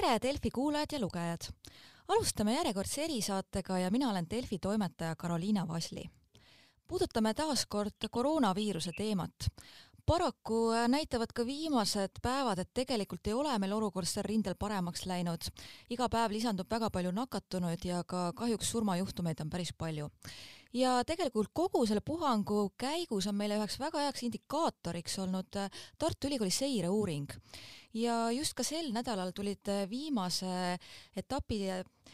tere, Delfi kuulajad ja lugejad! alustame järjekordse erisaatega ja mina olen Delfi toimetaja Karoliina Vasli. puudutame taas kord koroonaviiruse teemat paraku näitavad ka viimased päevad, et tegelikult ei ole meil olukord seal rindel paremaks läinud. iga päev lisandub väga palju nakatunuid ja ka kahjuks surmajuhtumeid on päris palju ja tegelikult kogu selle puhangu käigus on meile üheks väga heaks indikaatoriks olnud äh, Tartu Ülikooli seireuuring. ja just ka sel nädalal tulid äh, viimase etapi,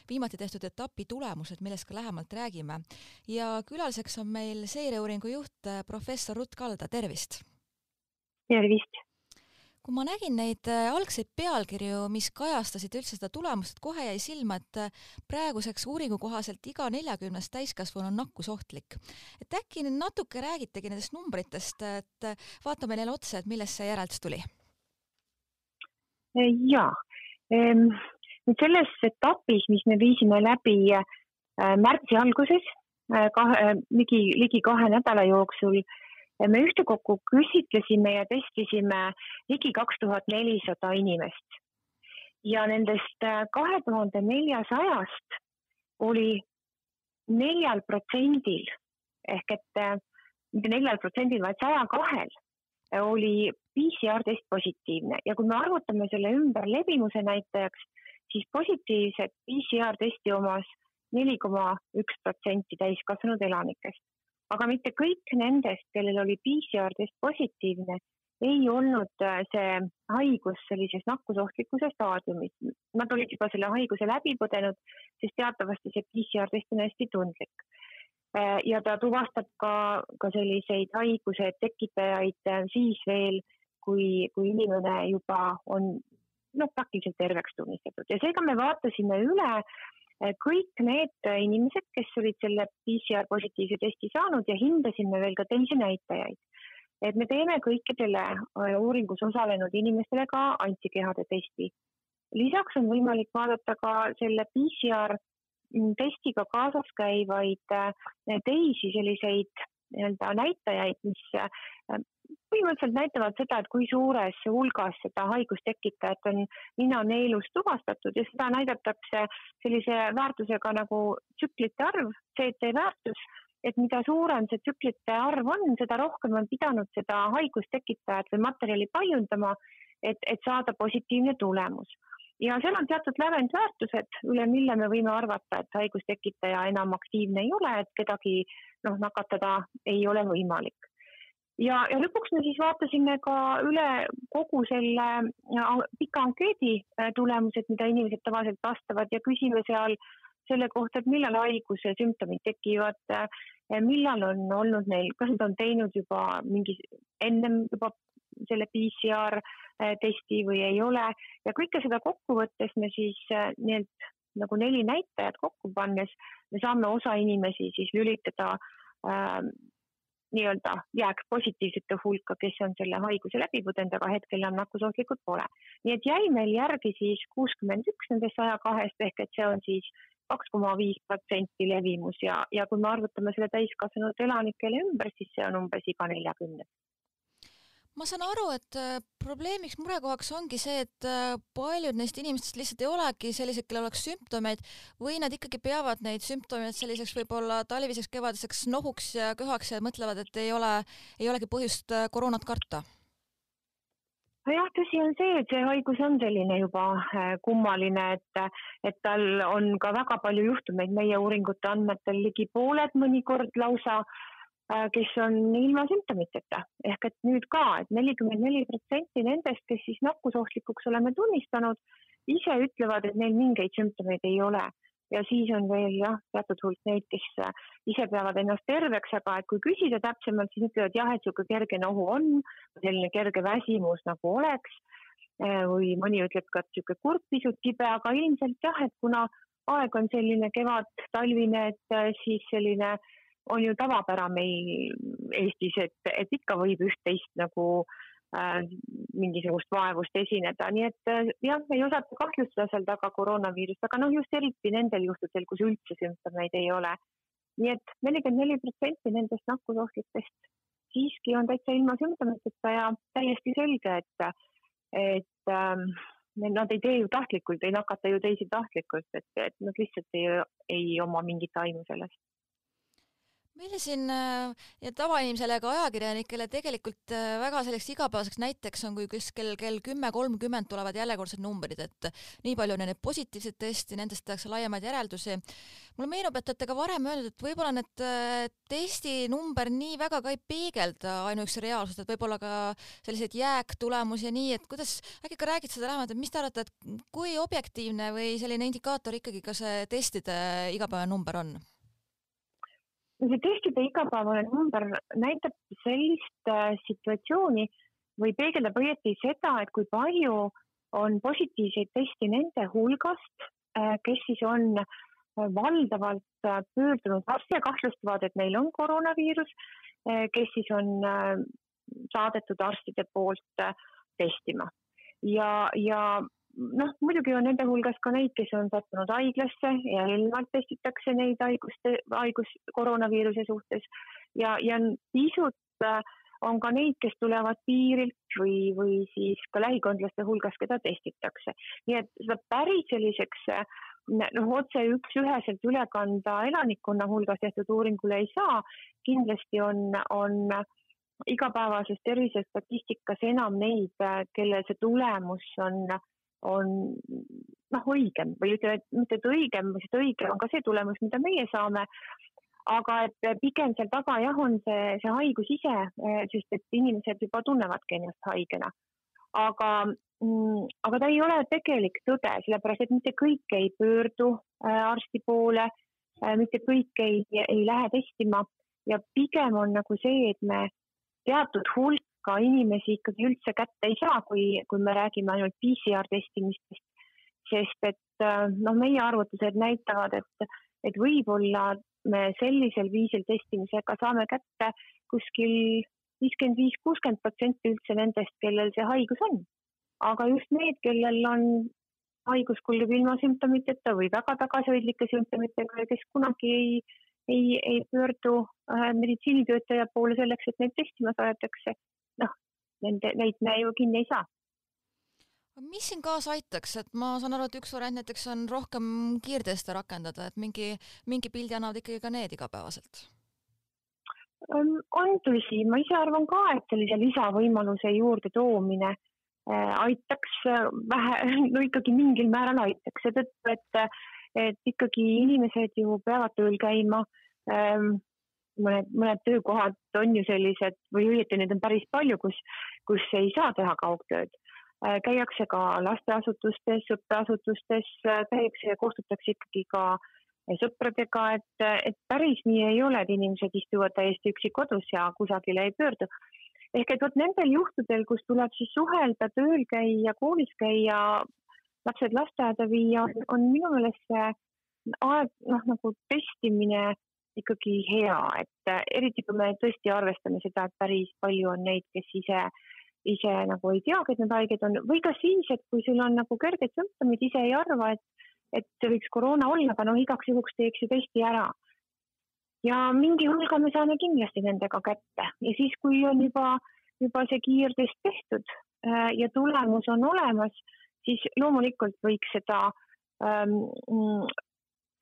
viimati tehtud etapi tulemused, millest ka lähemalt räägime. ja külaliseks on meil seireuuringu juht äh, professor Rutt Kalda, tervist! tervist! Kui ma nägin neid äh, algseid pealkirju, mis kajastasid üldse seda tulemust, kohe jäi silma, et äh, praeguseks uuringu kohaselt iga neljakümnes täiskasvanu on nakkusohtlik. et äkki nüüd natuke räägitegi nendest numbritest, et äh, vaatame neile otsa, et millest see järeldus tuli? jaa, ehm, nüüd selles etapis, mis me viisime läbi märtsi alguses, kahe, ligi, ligi kahe nädala jooksul me ühtekokku küsitlesime ja testisime ligi kaks tuhat nelisada inimest. Ja nendest äh, kahe tuhande neljasajast oli neljal protsendil ehk et äh, mitte neljal protsendil, vaid saja kahel oli PCR test positiivne. Ja kui me arvutame selle ümber levimuse näitajaks, siis positiivset PCR testi omas neli koma üks protsenti täiskasvanud elanikest aga mitte kõik nendest, kellel oli PCR-test positiivne, ei olnud äh, see haigus sellises nakkusohtlikkuse staadiumis. Nad olid juba selle haiguse läbi põdenud, sest teatavasti see PCR-test on hästi tundlik. Äh, ja ta tuvastab ka, ka selliseid haiguse tekitajaid äh, siis veel, kui, kui inimene juba on noh, praktiliselt terveks tunnistatud ja seega me vaatasime üle kõik need inimesed, kes olid selle PCR positiivse testi saanud ja hindasime veel ka teisi näitajaid. et me teeme kõikidele äh, uuringus osalenud inimestele ka antikehade testi. lisaks on võimalik vaadata ka selle PCR testiga kaasas käivaid teisi selliseid nii-öelda näitajaid, mis põhimõtteliselt näitavad seda, et kui suures hulgas seda haigustekitajat on ninaneelus tuvastatud ja seda näidatakse sellise väärtusega nagu tsüklite arv, CT väärtus, et mida suurem see tsüklite arv on, seda rohkem on pidanud seda haigustekitajat või materjali paljundama, et, et saada positiivne tulemus. Ja seal on teatud lävendväärtused, üle mille me võime arvata, et haigustekitaja enam aktiivne ei ole, et kedagi noh, nakatada ei ole võimalik ja, ja lõpuks me siis vaatasime ka üle kogu selle pika ankeedi äh, tulemused, mida inimesed tavaliselt vastavad ja küsime seal selle kohta, et millal haiguse sümptomid tekivad, äh, millal on olnud neil, kas nad on teinud juba mingi ennem juba selle PCR äh, testi või ei ole. Ja kõike seda kokku võttes me siis nii-et nagu neli näitajat kokku pannes me saame osa inimesi siis lülitada nii-öelda jääkpositiivsete hulka, kes on selle haiguse läbi põdenud, aga hetkel enam nakkusohtlikud pole. nii et jäi meil järgi siis kuuskümmend üks nendest saja kahest ehk et see on siis kaks koma viis protsenti levimus ja, ja kui me arvutame selle täiskasvanud elanikele ümber, siis see on umbes iga neljakümnes ma saan aru, et äh, probleemiks, murekohaks ongi see, et äh, paljud neist inimestest lihtsalt ei olegi sellised, kellel oleks sümptomeid või nad ikkagi peavad neid sümptomeid selliseks võib-olla talviseks kevadiseks nohuks ja köhaks ja mõtlevad, et ei ole, ei olegi põhjust äh, koroonat karta. Jah, tõsi on see, et see haigus on selline juba kummaline, et, et tal on ka väga palju juhtumeid meie uuringute andmetel ligi pooled, mõnikord lausa. Äh, kes on ilma sümptomiteta. Ehk et nüüd ka et, et nelikümmend neli protsenti nendest, kes siis nakkusohtlikuks oleme tunnistanud, ise ütlevad, et neil mingeid sümptomeid ei ole. Ja siis on veel jah, teatud hulk neid, kes äh, ise peavad ennast terveks, aga et kui küsida täpsemalt, siis ütlevad jah, et niisugune kerge nohu on, selline kerge väsimus nagu oleks äh, või mõni ütleb ka, et niisugune kurk pisut kibe, aga ilmselt jah, et kuna aeg on selline kevad, talvine, et siis selline äh, on ju tavapära meil Eestis, et, et ikka võib üht-teist nagu äh, mingisugust vaevust esineda, nii et äh, jah, ei osata kahjustada seal taga koroonaviirust, aga noh, just eriti nendel juhtudel, kus üldse sümptomeid ei ole. nii et nelikümmend neli protsenti nendest nakkusohtlikest siiski on täitsa ilma sümptomiteta ja täiesti selge, et, et ähm, nad ei tee ju tahtlikult, ei nakata ju teisi tahtlikult, et, et nad lihtsalt ei, ei oma mingit aimu sellest meile siin äh, ja tavainimesele ega ajakirjanikele tegelikult äh, väga selliseks igapäevaseks näiteks on, kui kuskil kell kümme kolmkümmend tulevad järjekordsed numbrid, et nii palju on neid positiivseid teste, nendest tehakse laiemaid järeldusi. mulle meenub, et olete ka varem öelnud, et võib-olla need äh, testi number nii väga ka ei peegelda ainuüksi reaalsust, et võib-olla ka selliseid jääktulemusi ja nii, et kuidas, äkki ka räägid seda lähemalt, et mis te arvate, et kui objektiivne või selline indikaator ikkagi ka see testide igapäevane number on? See testide igapäevane number näitab sellist äh, situatsiooni või peegeldab õieti seda, et kui palju on positiivseid teste nende hulgast, äh, kes siis on äh, valdavalt pöördunud arsti ja kahtlustavad, et neil on koroonaviirus, kes siis on saadetud arstide poolt testima. ja, ja noh, muidugi on nende hulgas ka neid, kes on sattunud haiglasse ja eelnevalt testitakse neid haiguste, haigus koroonaviiruse suhtes ja, ja pisut äh, on ka neid, kes tulevad piirilt või, või siis ka lähikondlaste hulgas, keda testitakse. nii et seda päris selliseks noh, otse üks-üheselt üle kanda elanikkonna hulgas tehtud uuringule ei saa. kindlasti on, on igapäevases tervisestatistikas enam neid, kellel see tulemus on on noh, õigem või ütleme, et mitte et õigem, sest õige on ka see tulemus, mida meie saame. aga et pigem seal taga jah, on see, see haigus ise, sest et inimesed juba tunnevadki ennast haigena. aga mm,, aga ta ei ole tegelik tõde, sellepärast et mitte kõik ei pöördu äh, arsti poole äh,, mitte kõik ei, ei lähe testima ja pigem on nagu see, et me teatud hulk ka inimesi ikkagi üldse kätte ei saa, kui, kui me räägime ainult PCR testimistest. sest et äh, noh, meie arvutused näitavad, et, et võib-olla me sellisel viisil testimisega saame kätte kuskil viiskümmend viis, kuuskümmend protsenti üldse nendest, kellel see haigus on. aga just need, kellel on haigus kulgeb ilma sümptomiteta või väga tagasihoidlike sümptomitega ja kes kunagi ei, ei, ei pöördu äh, meditsiinitöötaja poole selleks, et neid testima saadetakse, nende, neid me ju kinni ei saa. mis siin kaasa aitaks, et ma saan aru, et üks variant näiteks on rohkem kiirteste rakendada, et mingi, mingi pildi annavad ikkagi ka need igapäevaselt? on tõsi, ma ise arvan ka, et sellise lisavõimaluse juurde toomine äh, aitaks äh, vähe, no ikkagi mingil määral aitaks, seetõttu, et, et ikkagi inimesed ju peavad tööl käima mõned, mõned töökohad on ju sellised või õieti neid on päris palju, kus, kus ei saa teha kaugtööd. Äh, käiakse ka lasteasutustes, õppeasutustes, äh, käiakse ja kohtutakse ikkagi ka sõpradega, et, et päris nii ei ole, et inimesed istuvad täiesti üksi kodus ja kusagile ei pöördu. ehk et vot nendel juhtudel, kus tuleb siis suhelda, tööl käia, koolis käia, lapsed lasteaeda viia, on minu meelest see aeg, noh nagu testimine ikkagi hea, et äh, eriti kui me tõesti arvestame seda, et päris palju on neid, kes ise, ise nagu ei teagi, et nad haiged on või ka siis, et kui sul on nagu kerged sümptomid, ise ei arva, et, et see võiks koroona olla, aga noh, igaks juhuks teeks ju testi ära. ja mingi hulga me saame kindlasti nendega kätte ja siis, kui on juba, juba see kiirtest tehtud äh, ja tulemus on olemas, siis loomulikult võiks seda ähm,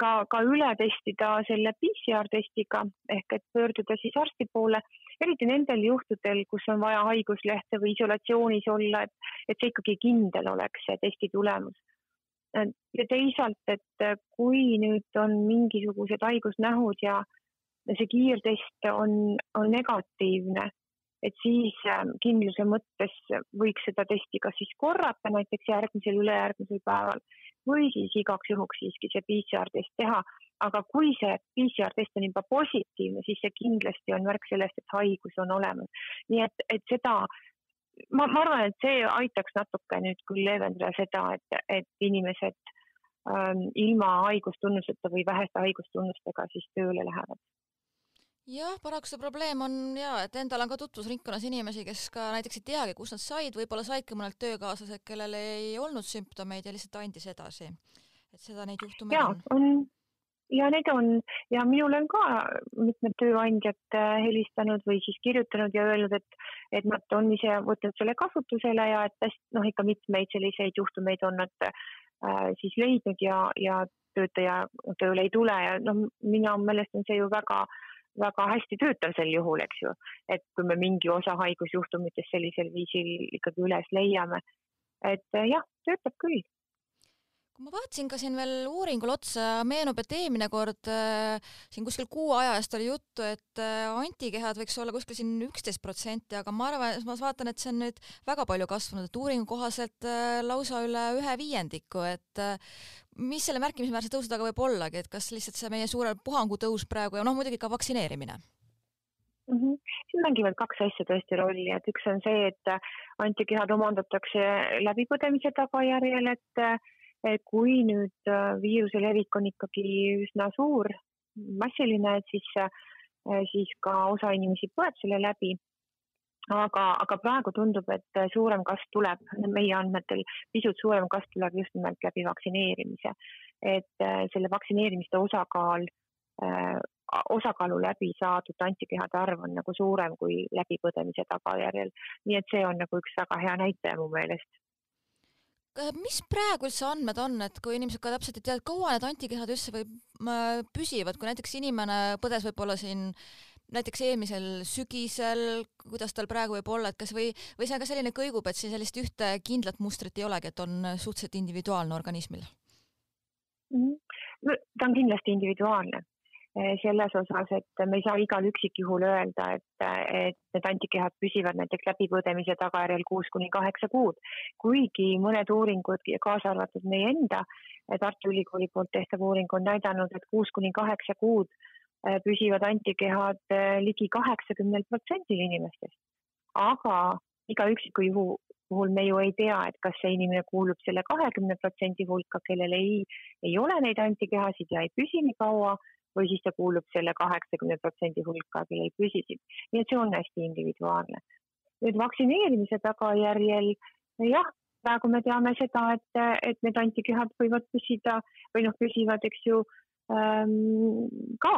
ka, ka üle testida selle PCR testiga ehk et pöörduda siis arsti poole, eriti nendel juhtudel, kus on vaja haiguslehte või isolatsioonis olla, et, et see ikkagi kindel oleks, see testi tulemus. ja teisalt, et kui nüüd on mingisugused haigusnähud ja see kiirtest on, on negatiivne, et siis kindluse mõttes võiks seda testi kas siis korrata näiteks järgmisel, ülejärgmisel päeval või siis igaks juhuks siiski see PCR-test teha. aga kui see PCR-test on juba positiivne, siis see kindlasti on märk sellest, et haigus on olemas. nii et, et seda, ma, ma arvan, et see aitaks natuke nüüd küll leevendada seda, et, et inimesed ähm, ilma haigustunnusteta või väheste haigustunnustega siis tööle lähevad jah, paraku see probleem on ja, et endal on ka tutvusringkonnas inimesi, kes ka näiteks ei teagi, kust nad said, võib-olla saidki mõnelt töökaaslased, kellel ei olnud sümptomeid ja lihtsalt andis edasi. et seda neid juhtumeid on. on ja need on ja minule on ka mitmed tööandjad äh, helistanud või siis kirjutanud ja öelnud, et, et nad on ise võtnud selle kasutusele ja et hästi noh, ikka mitmeid selliseid juhtumeid on nad äh, siis leidnud ja, ja töötaja tööle ei tule ja noh, minu meelest on see ju väga väga hästi töötav sel juhul, eks ju, et kui me mingi osa haigusjuhtumitest sellisel viisil ikkagi üles leiame, et äh, jah, töötab küll. Kui ma vaatasin ka siin veel uuringule otsa, meenub, et eelmine kord äh, siin kuskil kuu aja eest oli juttu, et äh, antikehad võiks olla kuskil siin üksteist protsenti, aga ma arvan, ma vaatan, et see on nüüd väga palju kasvanud, et uuringu kohaselt äh, lausa üle ühe viiendiku, et mis selle märkimisväärse tõusu taga võib ollagi, et kas lihtsalt see meie suure puhangu tõus praegu ja noh, muidugi ka vaktsineerimine mm? -hmm. siin mängivad kaks asja tõesti rolli, et üks on see, et antikehad omandatakse läbipõdemise tagajärjel, et kui nüüd äh, viiruse levik on ikkagi üsna suur, massiline, et siis, äh, siis ka osa inimesi põeb selle läbi. Aga, aga praegu tundub, et suurem kasv tuleb meie andmetel, pisut suurem kasv tuleb just nimelt läbi vaktsineerimise. et äh, selle vaktsineerimiste osakaal osakaalu läbi saadud antikehade arv on nagu suurem kui läbipõdemise tagajärjel. nii et see on nagu üks väga hea näitaja mu meelest mis praegu üldse andmed on, et kui inimesed ka täpselt ei tea, et kaua need antikehad üldse või püsivad, kui näiteks inimene põdes võib-olla siin näiteks eelmisel sügisel, kuidas tal praegu võib olla, et kas või, või see on ka selline kõigub, et siin sellist ühte kindlat mustrit ei olegi, et on suhteliselt individuaalne organismil mm? -hmm. ta on kindlasti individuaalne Eh, selles osas, et me ei saa igal üksikjuhul öelda, et, et need antikehad püsivad näiteks läbipõdemise tagajärjel kuus kuni kaheksa kuud. kuigi mõned uuringud, kaasa arvatud meie enda Tartu Ülikooli poolt tehtav uuring on näidanud, et kuus kuni kaheksa kuud eh, püsivad antikehad eh, ligi kaheksakümnel protsendil inimestest. aga iga üksiku juhu puhul me ju ei tea, et kas see inimene kuulub selle kahekümne protsendi hulka, kellel ei, ei ole neid antikehasid ja ei püsi nii kaua või siis ta kuulub selle kaheksakümne protsendi hulka, kellel püsisid. nii et see on hästi individuaalne. nüüd vaktsineerimise tagajärjel jah, praegu me teame seda, et, et need antikehad võivad püsida või noh, püsivad, eks ju ähm, ka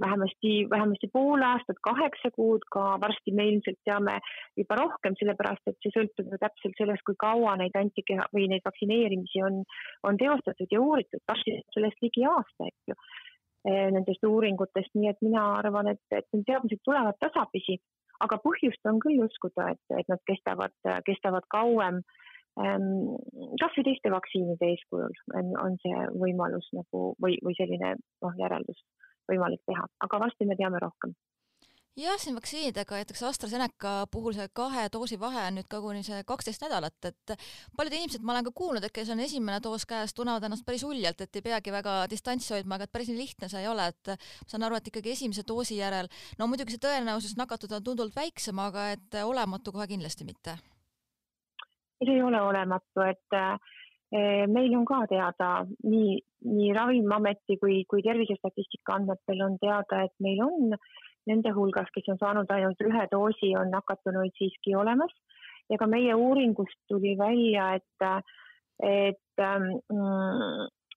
vähemasti, vähemasti pool aastat, kaheksa kuud, ka. Varsti me ilmselt teame juba rohkem, sellepärast et see sõltub ju täpselt sellest, kui kaua neid antikeha või neid vaktsineerimisi on, on teostatud ja uuritud, varsti sellest ligi aasta, eks ju Eh, nendest uuringutest, nii et mina arvan, et, et need teadmised tulevad tasapisi, aga põhjust on küll uskuda, et, et nad kestavad, kestavad kauem. Ehm, kasvõi teiste vaktsiinide eeskujul on, on see võimalus nagu või, või selline noh, järeldus võimalik teha, aga varsti me teame rohkem jah, siin vaktsiinidega, näiteks AstraZeneca puhul see kahe doosi vahe on nüüd koguni see kaksteist nädalat, et paljud inimesed, ma olen ka kuulnud, et kes on esimene doos käes, tunnevad ennast päris uljalt, et ei peagi väga distantsi hoidma, aga et päris nii lihtne see ei ole, et ma saan aru, et ikkagi esimese doosi järel, no muidugi see tõenäosus nakatuda on tunduvalt väiksem, aga et olematu kohe kindlasti mitte. see ei ole olematu, et eh, meil on ka teada nii, nii Ravimiameti kui, kui tervisestatistika andmetel on teada, et meil on nende hulgas, kes on saanud ainult ühe doosi, on nakatunuid siiski olemas. Ja ka meie uuringust tuli välja, et, et, ähm,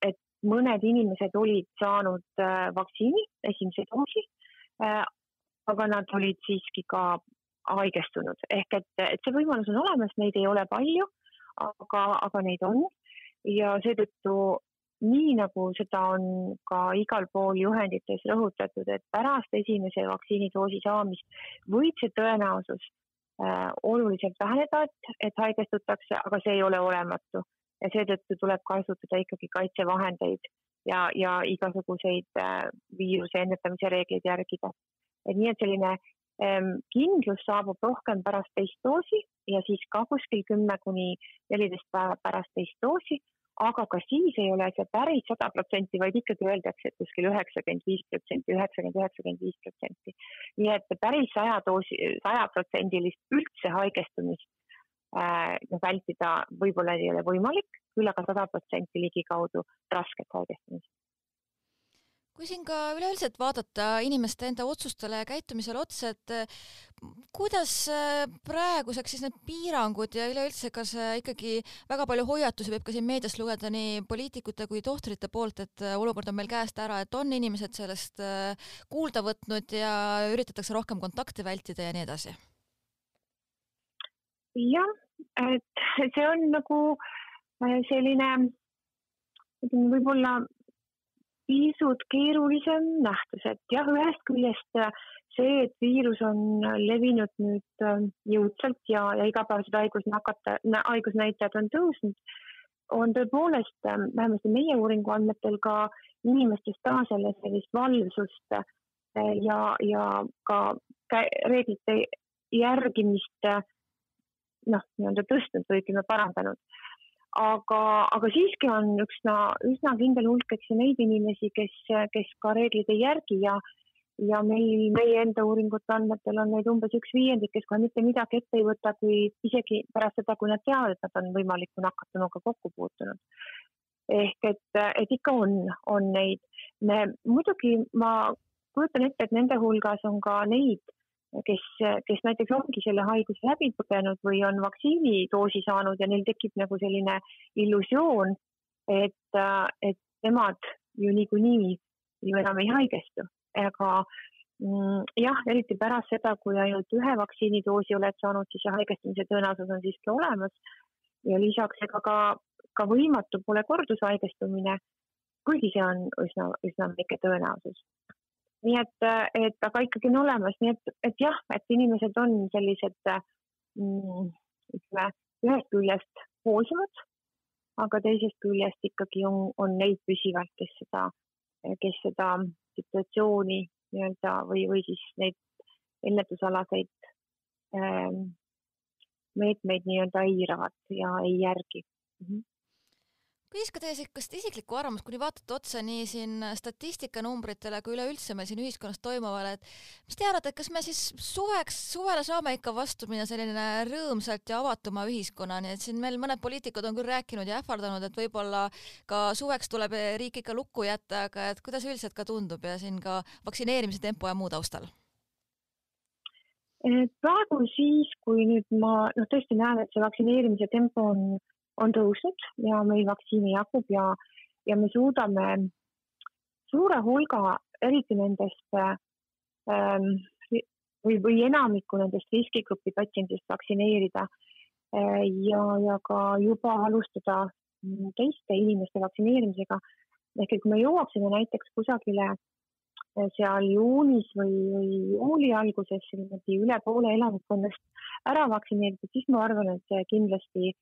et mõned inimesed olid saanud äh, vaktsiini, esimese doosi, äh, aga nad olid siiski ka haigestunud. Ehk et, et see võimalus on olemas, neid ei ole palju, aga, aga neid on ja seetõttu nii nagu seda on ka igal pool juhendites rõhutatud, et pärast esimese vaktsiinidoosi saamist võib see tõenäosus äh, oluliselt väheneda, et, et haigestutakse, aga see ei ole olematu ja seetõttu tuleb kasutada ikkagi kaitsevahendeid ja, ja igasuguseid äh, viiruse ennetamise reegleid järgida. et nii, et selline ähm, kindlus saabub rohkem pärast teist doosi ja siis ka kuskil kümme kuni neliteist päeva pärast teist doosi aga ka siis ei ole see päris sada protsenti, vaid ikkagi öeldakse, et kuskil üheksakümmend viis protsenti, üheksakümmend, üheksakümmend viis protsenti. nii et päris saja doosi, sajaprotsendilist üldse haigestumist äh, vältida võib-olla ei ole võimalik, küll aga sada protsenti ligikaudu rasket haigestumist kui siin ka üleüldiselt vaadata inimeste enda otsustele ja käitumisele otsa, et eh, kuidas eh, praeguseks siis need piirangud ja üleüldse, kas ikkagi väga palju hoiatusi võib ka siin meedias lugeda nii poliitikute kui tohtrite poolt, et eh, olukord on meil käest ära, et on inimesed sellest kuulda võtnud ja üritatakse rohkem kontakte vältida ja nii edasi? jah, et see on nagu selline ütleme võib-olla pisut keerulisem nähtus, et jah, ühest küljest äh, see, et viirus on levinud nüüd äh, jõudsalt ja, ja igapäevased haigusnakata, haigusnäitajad on tõusnud, on tõepoolest äh, vähemasti meie uuringu andmetel ka inimestes taas jälle sellist valvsust ja, ja ka reeglite järgimist noh, nii-öelda tõstnud või ütleme parandanud aga, aga siiski on üsna, üsna kindel hulk, eks ju, neid inimesi, kes, kes ka reegleid ei järgi ja ja meil, meie enda uuringute andmetel on neid umbes üks viiendik, kes kohe mitte midagi ette ei võta, kui isegi pärast seda, kui nad teavad, et nad on võimaliku nakatunuga kokku puutunud. ehk et, et ikka on, on neid. me muidugi, ma kujutan ette, et nende hulgas on ka neid kes, kes näiteks ongi selle haiguse läbi põdenud või on vaktsiinidoosi saanud ja neil tekib nagu selline illusioon, et, et nemad ju niikuinii ju enam ei haigestu, aga mm, jah, eriti pärast seda, kui ainult ühe vaktsiinidoosi oled saanud, siis see haigestumise tõenäosus on siiski olemas. Ja lisaks ega ka, ka võimatu pole kordushaigestumine, kuigi see on üsna, üsna väike tõenäosus nii et, et aga ikkagi on olemas, nii et, et jah, et inimesed on sellised mm, ütleme, ühest küljest hoolsamad, aga teisest küljest ikkagi on, on neid püsivalt, kes seda, kes seda situatsiooni nii-öelda või, või siis neid ennetusalaseid ähm, meetmeid nii-öelda eiravad ja ei järgi mm. -hmm küsis ka teie sihukest isiklikku arvamust, kuni vaatate otsa nii siin statistikanumbritele kui üleüldse meil siin ühiskonnas toimuvale, et mis te arvate, et kas me siis suveks, suvele saame ikka vastu minna selline rõõmsalt ja avatuma ühiskonnani, et siin meil mõned poliitikud on küll rääkinud ja ähvardanud, et võib-olla ka suveks tuleb riik ikka lukku jätta, aga et kuidas üldiselt ka tundub ja siin ka vaktsineerimise tempo ja muu taustal? praegu siis, kui nüüd ma noh, tõesti näen, et see vaktsineerimise tempo on on tõusnud ja meil vaktsiini jagub ja, ja me suudame suure hulga, eriti nendest ähm, või, või enamikku nendest riskigrupi patsientidest vaktsineerida äh, ja, ja ka juba alustada teiste inimeste vaktsineerimisega. ehk et kui me jõuaksime näiteks kusagile äh, seal juunis või, või juuli alguses niimoodi üle poole elanikkonnast ära vaktsineeritud, siis ma arvan, et kindlasti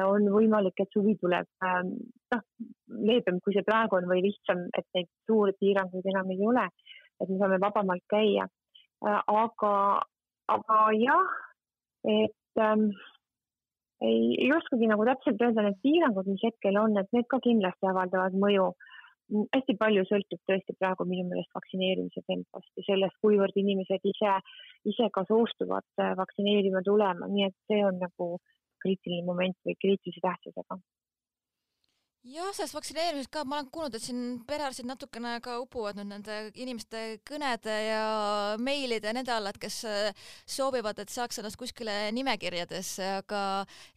on võimalik, et suvi tuleb ähm, noh, leebem, kui see praegu on või lihtsam, et neid suuri piiranguid enam ei ole, et me saame vabamalt käia. Äh, aga, aga jah, et ähm, ei, ei oskagi nagu täpselt öelda, need piirangud, mis hetkel on, et need ka kindlasti avaldavad mõju. hästi palju sõltub tõesti praegu minu meelest vaktsineerimise tempost ja sellest, kuivõrd inimesed ise, ise ka soostuvad äh, vaktsineerima tulema, nii et see on nagu äh, kriitiline moment või kriitilise tähtsusega jah, sellest vaktsineerimisest ka, ma olen kuulnud, et siin perearstid natukene ka upuvad nüüd nende inimeste kõnede ja meilide ja nende alla, et kes äh, soovivad, et saaks ennast kuskile nimekirjadesse, aga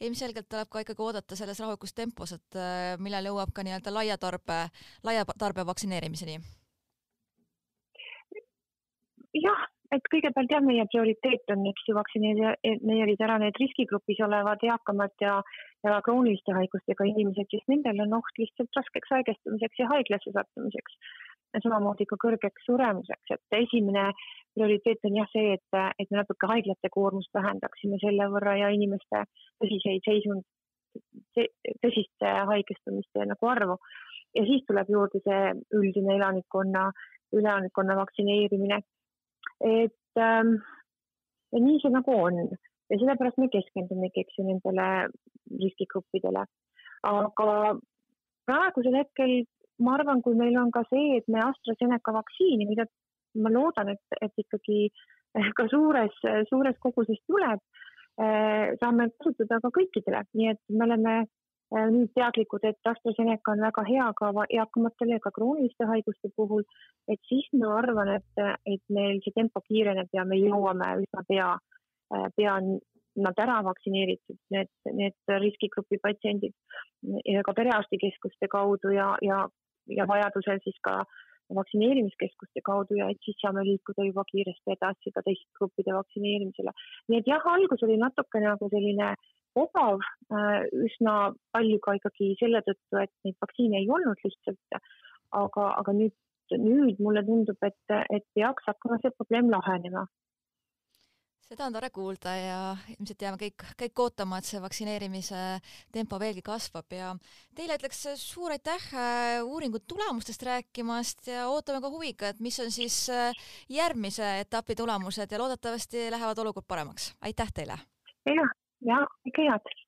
ilmselgelt tuleb ka ikkagi oodata selles rahulikus tempos, et äh, millal jõuab ka nii-öelda laia tarbe, laia tarbe vaktsineerimiseni. jah, et kõigepealt jah, meie prioriteet on, eks ju, vaktsineerida ära need riskigrupis olevad eakamad ja, ja krooniliste haigustega inimesed, siis nendel on oht lihtsalt raskeks haigestumiseks ja haiglasse sattumiseks. samamoodi ka kõrgeks suremuseks, et esimene prioriteet on jah see, et, et me natuke haiglate koormust vähendaksime selle võrra ja inimeste tõsiseid seisund, tõsiste haigestumiste nagu arvu. ja siis tuleb juurde see üldine elanikkonna, elanikkonna vaktsineerimine et ähm, ja nii see nagu on ja sellepärast me keskendumegi, eks ju, nendele riskigruppidele. aga praegusel hetkel ma arvan, kui meil on ka see, et me AstraZeneca vaktsiini, mida ma loodan, et, et ikkagi ka suures, suures koguses tuleb, äh, saame kasutada ka kõikidele, nii et me oleme nüüd teadlikud, et AstraZeneca on väga hea ka eakamatele ja ka krooniliste haiguste puhul, et siis ma arvan, et, et meil see tempo kiireneb ja me jõuame üsna pea, pea nad ära vaktsineeritud, need, need riskigrupi patsiendid ka perearstikeskuste kaudu ja, ja, ja vajadusel siis ka vaktsineerimiskeskuste kaudu ja et siis saame liikuda juba kiiresti edasi ka teiste gruppide vaktsineerimisele. nii et jah, algus oli natuke nagu selline odav äh,, üsna palju ka ikkagi selle tõttu, et neid vaktsiine ei olnud lihtsalt, aga, aga nüüd, nüüd mulle tundub, et, et peaks hakkama see probleem lahenema seda on tore kuulda ja ilmselt jääme kõik, kõik ootama, et see vaktsineerimise tempo veelgi kasvab ja teile ütleks suur aitäh äh, uuringu tulemustest rääkimast ja ootame ka huviga, et mis on siis äh, järgmise etapi tulemused ja loodetavasti lähevad olukord paremaks. aitäh teile! jah, ja kõike head!